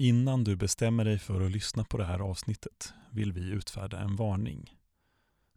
Innan du bestämmer dig för att lyssna på det här avsnittet vill vi utfärda en varning.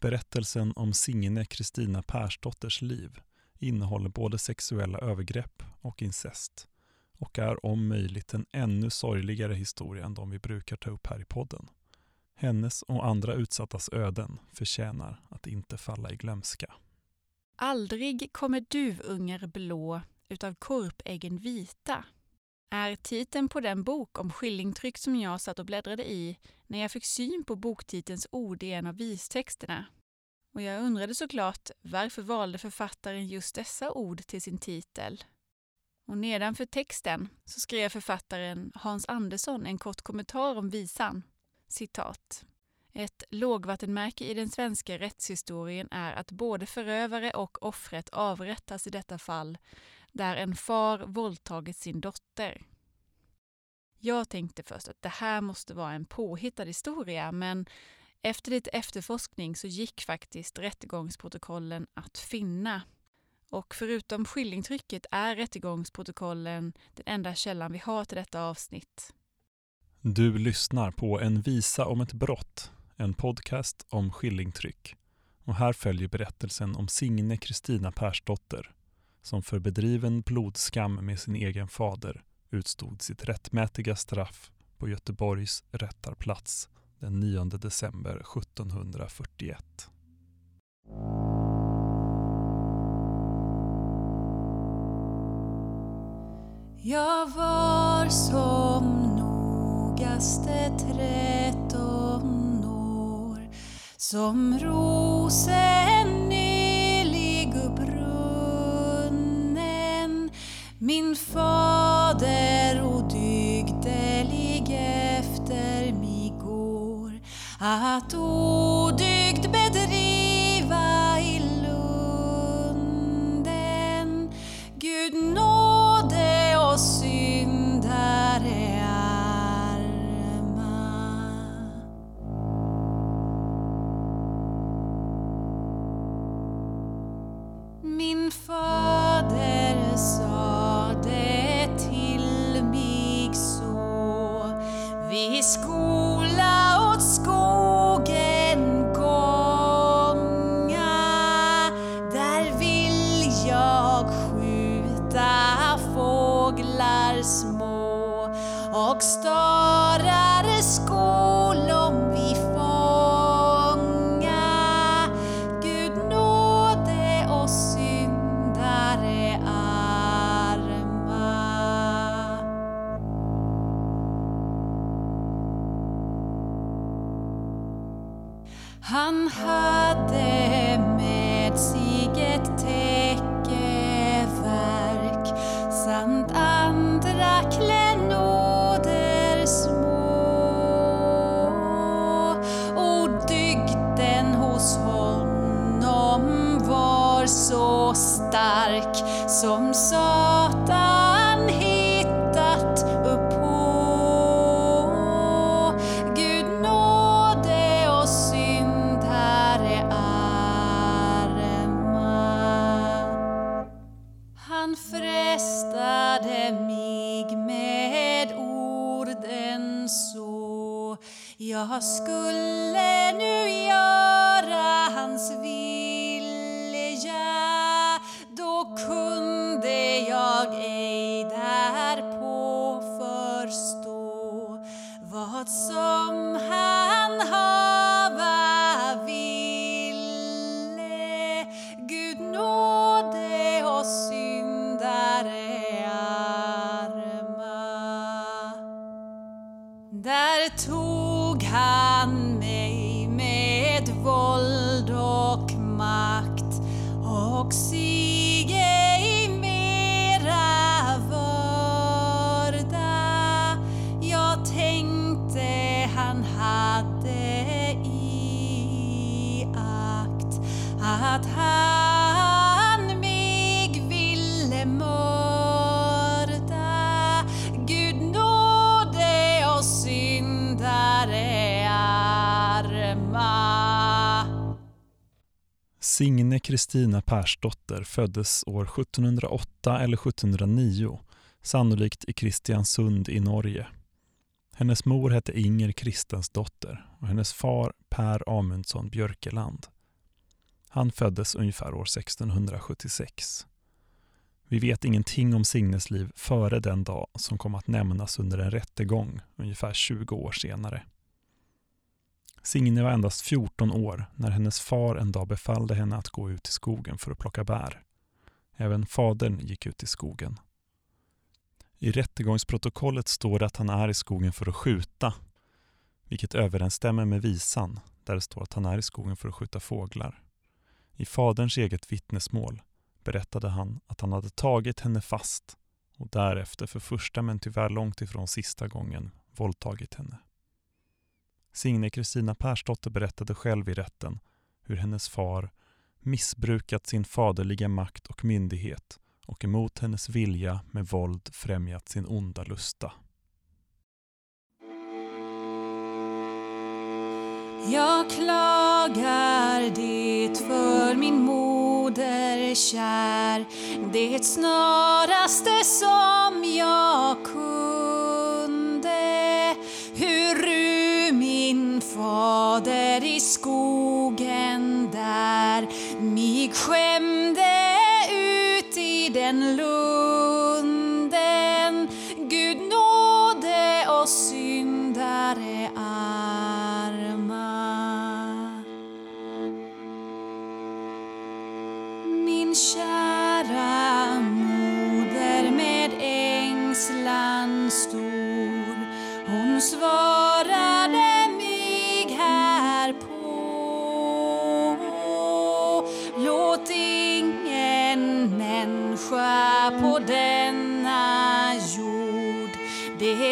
Berättelsen om Signe Kristina Persdotters liv innehåller både sexuella övergrepp och incest och är om möjligt en ännu sorgligare historia än de vi brukar ta upp här i podden. Hennes och andra utsattas öden förtjänar att inte falla i glömska. Aldrig kommer duvungar blå utav korpäggen vita är titeln på den bok om skillingtryck som jag satt och bläddrade i när jag fick syn på boktitelns ord i en av vistexterna. Och jag undrade såklart varför valde författaren just dessa ord till sin titel. Och nedanför texten så skrev författaren Hans Andersson en kort kommentar om visan. Citat. Ett lågvattenmärke i den svenska rättshistorien är att både förövare och offret avrättas i detta fall, där en far våldtagit sin dotter. Jag tänkte först att det här måste vara en påhittad historia, men efter lite efterforskning så gick faktiskt rättegångsprotokollen att finna. Och förutom skillingtrycket är rättegångsprotokollen den enda källan vi har till detta avsnitt. Du lyssnar på En visa om ett brott, en podcast om skillingtryck. Och här följer berättelsen om Signe Kristina Persdotter som för bedriven blodskam med sin egen fader utstod sitt rättmätiga straff på Göteborgs rättarplats den 9 december 1741. Jag var som nogaste tretton år som rosen min fader odygdelig efter mig går. Att odygdelig jag skulle nu göra hans vilja? Då kunde jag ej därpå förstå vad som han hava ville. Gud nåde oss syndare arma. Där tog och Signe Kristina Persdotter föddes år 1708 eller 1709, sannolikt i Kristiansund i Norge. Hennes mor hette Inger Kristensdotter och hennes far Per Amundsson Björkeland. Han föddes ungefär år 1676. Vi vet ingenting om Signes liv före den dag som kom att nämnas under en rättegång ungefär 20 år senare. Signe var endast 14 år när hennes far en dag befallde henne att gå ut i skogen för att plocka bär. Även fadern gick ut i skogen. I rättegångsprotokollet står det att han är i skogen för att skjuta, vilket överensstämmer med visan där det står att han är i skogen för att skjuta fåglar. I faderns eget vittnesmål berättade han att han hade tagit henne fast och därefter för första men tyvärr långt ifrån sista gången våldtagit henne. Signe Kristina Persdotter berättade själv i rätten hur hennes far missbrukat sin faderliga makt och myndighet och emot hennes vilja med våld främjat sin onda lusta. Jag klagar det för min moder kär det snaraste som jag kunde En fader i skogen där. Mig skämde ut i den lunden. Gud nåde oss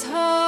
det höra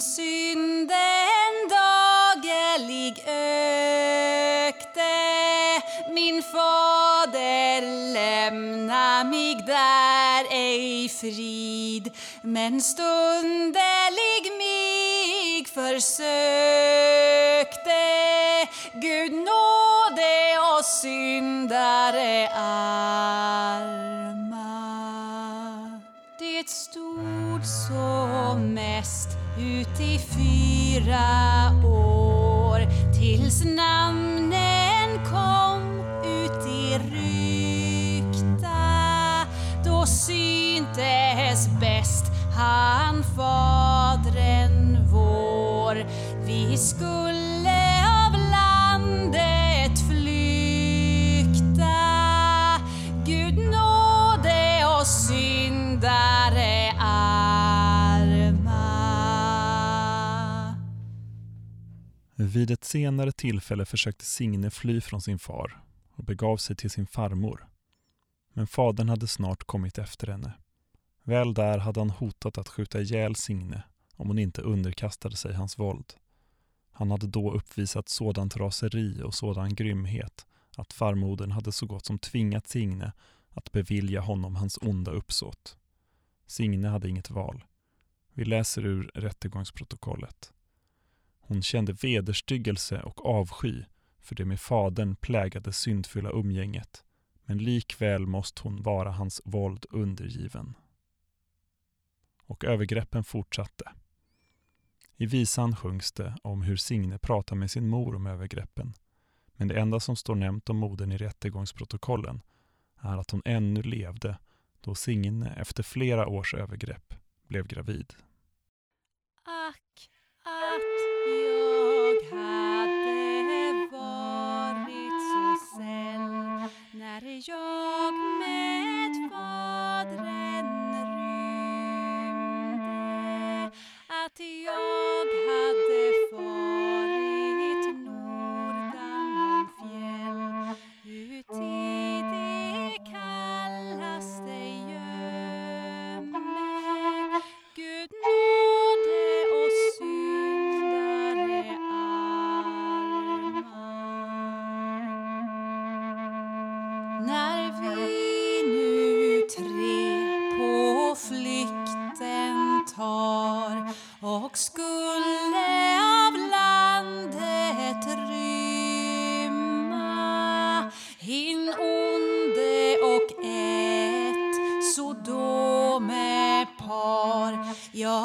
synden daglig ökte. Min fader lämna mig där ej frid. Men stundelig mig försökte. Gud nåde oss syndare all. Det stod som mest ut i fyra år. Tills namnen kom ut i rykta då syntes bäst Vid ett senare tillfälle försökte Signe fly från sin far och begav sig till sin farmor. Men fadern hade snart kommit efter henne. Väl där hade han hotat att skjuta ihjäl Signe om hon inte underkastade sig hans våld. Han hade då uppvisat sådant raseri och sådan grymhet att farmodern hade så gott som tvingat Signe att bevilja honom hans onda uppsåt. Signe hade inget val. Vi läser ur rättegångsprotokollet. Hon kände vederstyggelse och avsky för det med fadern plägade syndfulla umgänget, men likväl måste hon vara hans våld undergiven. Och övergreppen fortsatte. I visan sjungs det om hur Signe pratar med sin mor om övergreppen, men det enda som står nämnt om modern i rättegångsprotokollen är att hon ännu levde då Signe efter flera års övergrepp blev gravid. är jag med.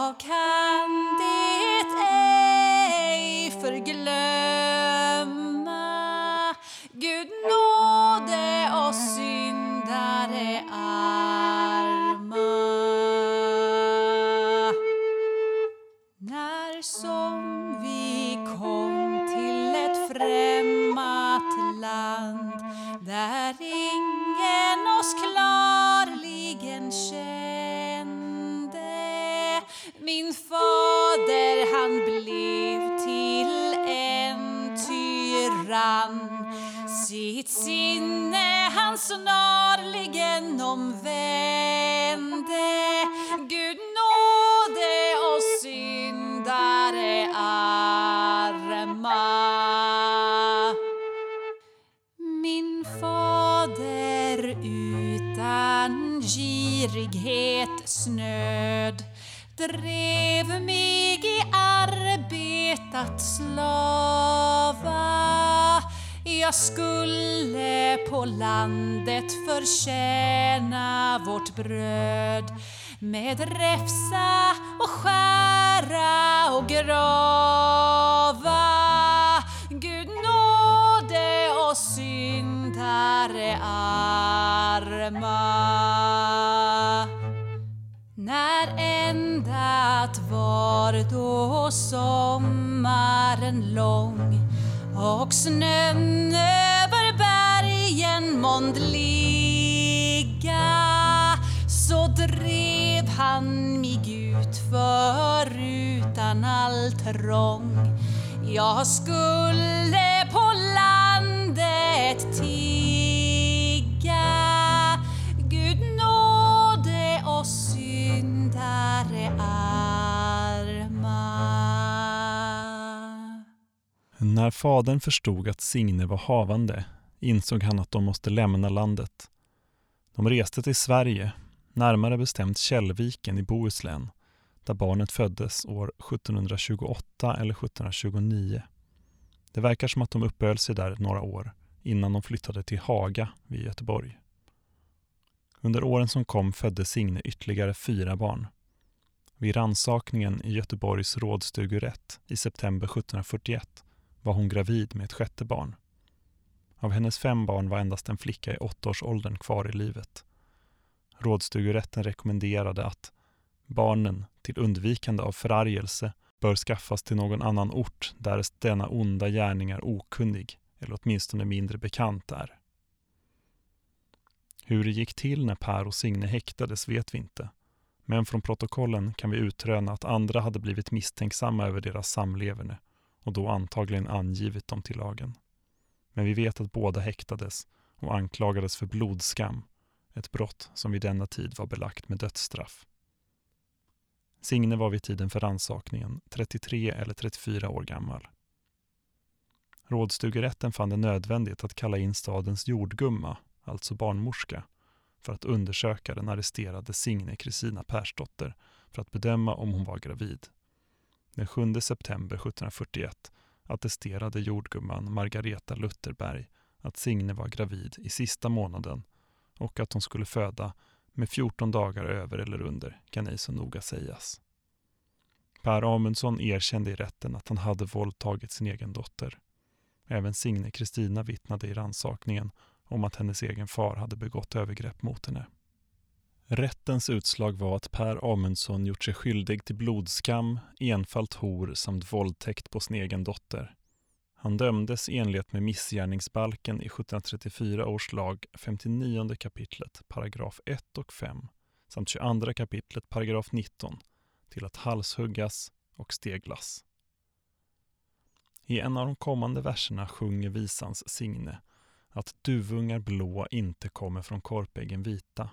Jag kan det ej förglömma? Gud nåde oss syndare arma. När som vi kom till ett främmat land där ingen oss klar han blev till en tyrann. Sitt sinne han snarligen omvände. Gud nåde oss syndare arma. Min fader utan girighet snöd. Att slava. Jag skulle på landet förtjäna vårt bröd. Med räfsa och skära och grava. Gud nåde oss syndare arma när ändat var då sommaren lång och snön över bergen månd ligga så drev han mig ut för utan all trång. Jag skulle på landet till När fadern förstod att Signe var havande insåg han att de måste lämna landet. De reste till Sverige, närmare bestämt Källviken i Bohuslän, där barnet föddes år 1728 eller 1729. Det verkar som att de uppehöll sig där några år innan de flyttade till Haga vid Göteborg. Under åren som kom födde Signe ytterligare fyra barn. Vid ransakningen i Göteborgs rådstugurätt i september 1741 var hon gravid med ett sjätte barn. Av hennes fem barn var endast en flicka i åttaårsåldern kvar i livet. Rådstugorätten rekommenderade att barnen till undvikande av förargelse bör skaffas till någon annan ort därest denna onda gärning är okunnig eller åtminstone mindre bekant är. Hur det gick till när Per och Signe häktades vet vi inte, men från protokollen kan vi utröna att andra hade blivit misstänksamma över deras samleverne och då antagligen angivit dem till lagen. Men vi vet att båda häktades och anklagades för blodskam, ett brott som vid denna tid var belagt med dödsstraff. Signe var vid tiden för rannsakningen 33 eller 34 år gammal. Rådstugerätten fann det nödvändigt att kalla in stadens jordgumma, alltså barnmorska, för att undersöka den arresterade Signe Kristina Persdotter för att bedöma om hon var gravid. Den 7 september 1741 attesterade jordgumman Margareta Lutterberg att Signe var gravid i sista månaden och att hon skulle föda med 14 dagar över eller under, kan ej så noga sägas. Per Amundsson erkände i rätten att han hade våldtagit sin egen dotter. Även Signe Kristina vittnade i rannsakningen om att hennes egen far hade begått övergrepp mot henne. Rättens utslag var att Per Amundsson gjort sig skyldig till blodskam, enfalt hor samt våldtäkt på sin egen dotter. Han dömdes i enlighet med missgärningsbalken i 1734 års lag 59 kapitlet paragraf 1 och 5 samt 22 kapitlet paragraf 19 till att halshuggas och steglas. I en av de kommande verserna sjunger visans Signe att duvungar blå inte kommer från korpäggen vita.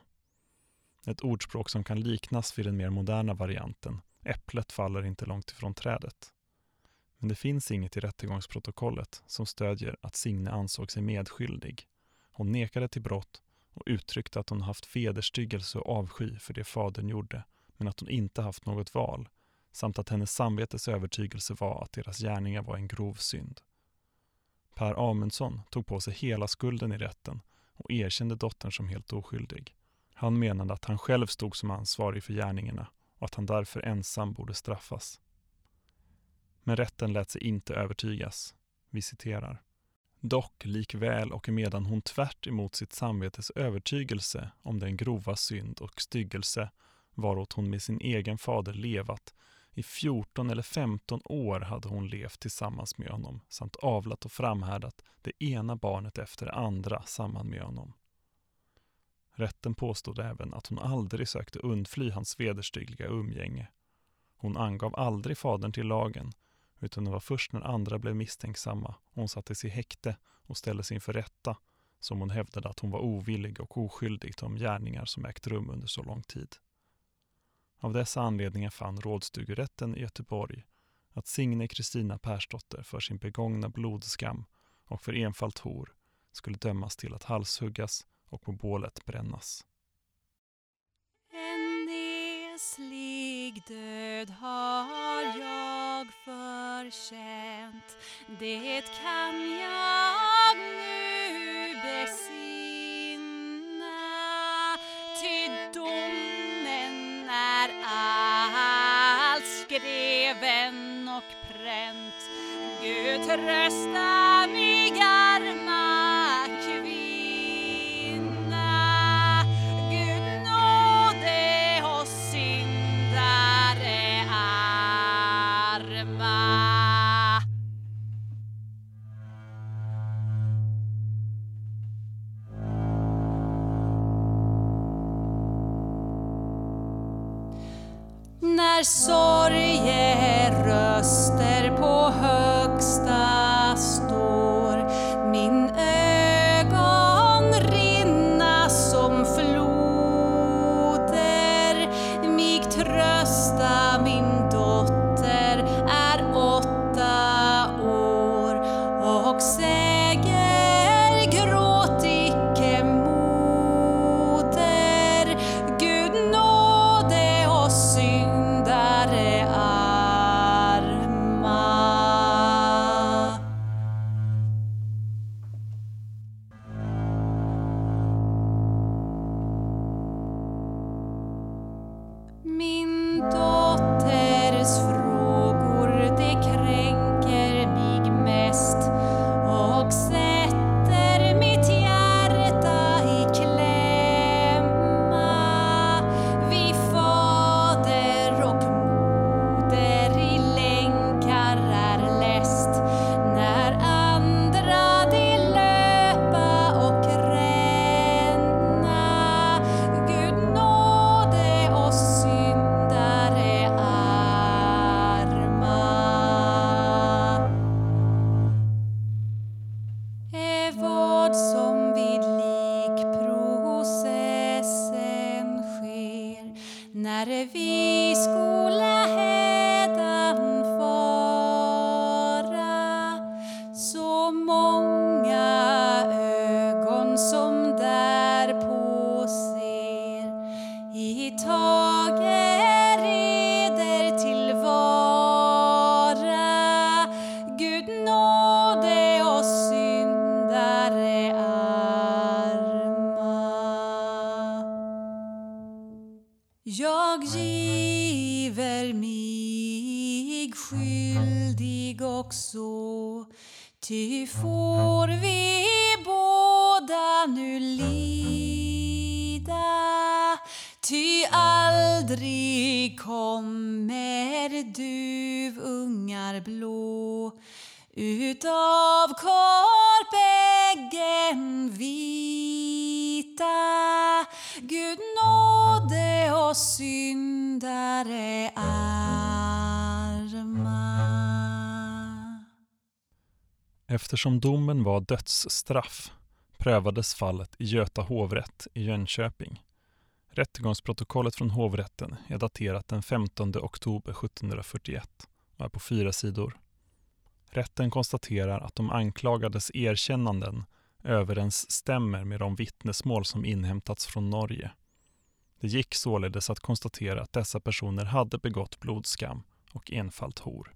Ett ordspråk som kan liknas vid den mer moderna varianten Äpplet faller inte långt ifrån trädet. Men det finns inget i rättegångsprotokollet som stödjer att Signe ansåg sig medskyldig. Hon nekade till brott och uttryckte att hon haft vederstyggelse och avsky för det fadern gjorde, men att hon inte haft något val, samt att hennes samvetes övertygelse var att deras gärningar var en grov synd. Per Amundsson tog på sig hela skulden i rätten och erkände dottern som helt oskyldig. Han menade att han själv stod som ansvarig för gärningarna och att han därför ensam borde straffas. Men rätten lät sig inte övertygas. Vi citerar. Dock likväl och medan hon tvärt emot sitt samvetes övertygelse om den grova synd och styggelse varåt hon med sin egen fader levat i 14 eller 15 år hade hon levt tillsammans med honom samt avlat och framhärdat det ena barnet efter det andra samman med honom. Rätten påstod även att hon aldrig sökte undfly hans vederstyggliga umgänge. Hon angav aldrig fadern till lagen, utan det var först när andra blev misstänksamma och hon sattes i häkte och ställdes inför rätta som hon hävdade att hon var ovillig och oskyldig till de gärningar som ägt rum under så lång tid. Av dessa anledningar fann rådstugerätten i Göteborg att Signe Kristina Persdotter för sin begångna blodskam och för enfalt hor skulle dömas till att halshuggas och på bålet brännas. En neslig död har jag förtjänt Det kan jag nu besinna. Ty domen är allt skreven och pränt Gud trösta mig. När sorgeröster giver mig skyldig också. Ty får vi båda nu lida Ty aldrig kommer du ungar blå. Utav korpäggen vita Gud nåde och syndare arma Eftersom domen var dödsstraff prövades fallet i Göta hovrätt i Jönköping. Rättegångsprotokollet från hovrätten är daterat den 15 oktober 1741 och är på fyra sidor. Rätten konstaterar att de anklagades erkännanden överensstämmer med de vittnesmål som inhämtats från Norge. Det gick således att konstatera att dessa personer hade begått blodskam och enfalt hor.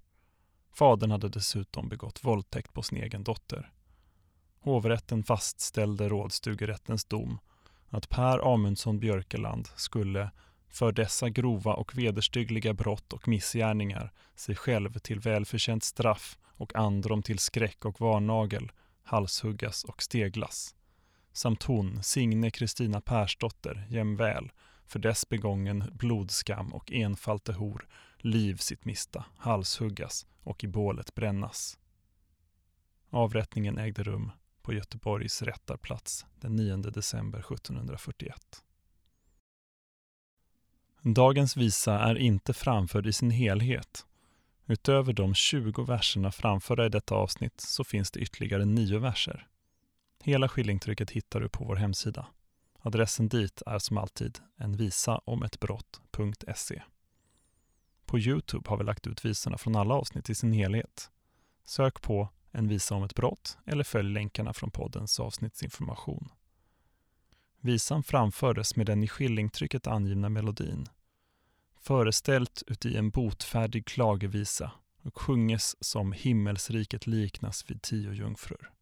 Fadern hade dessutom begått våldtäkt på sin egen dotter. Hovrätten fastställde rådstugerättens dom att Per Amundsson Björkeland skulle för dessa grova och vederstyggliga brott och missgärningar sig själv till välförtjänt straff och androm till skräck och varnagel, halshuggas och steglas. Samt hon, Signe Kristina Persdotter, jämväl, för dess begången blodskam och enfalte hor, liv sitt mista, halshuggas och i bålet brännas. Avrättningen ägde rum på Göteborgs rättarplats den 9 december 1741. Dagens visa är inte framförd i sin helhet. Utöver de 20 verserna framförda i detta avsnitt så finns det ytterligare nio verser. Hela skillingtrycket hittar du på vår hemsida. Adressen dit är som alltid envisaomettbrott.se På Youtube har vi lagt ut visorna från alla avsnitt i sin helhet. Sök på En visa om ett brott eller följ länkarna från poddens avsnittsinformation. Visan framfördes med den i skillingtrycket angivna melodin. Föreställt uti en botfärdig klagevisa och sjunges som himmelsriket liknas vid tio jungfrur.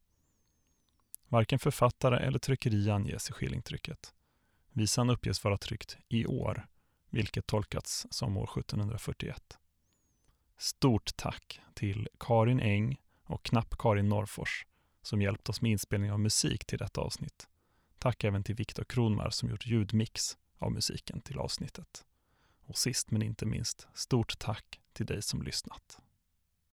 Varken författare eller tryckeri anges i skillingtrycket. Visan uppges vara tryckt i år, vilket tolkats som år 1741. Stort tack till Karin Eng och Knapp-Karin Norfors som hjälpt oss med inspelning av musik till detta avsnitt. Tack även till Viktor Kronmar som gjort ljudmix av musiken till avsnittet. Och sist men inte minst, stort tack till dig som lyssnat.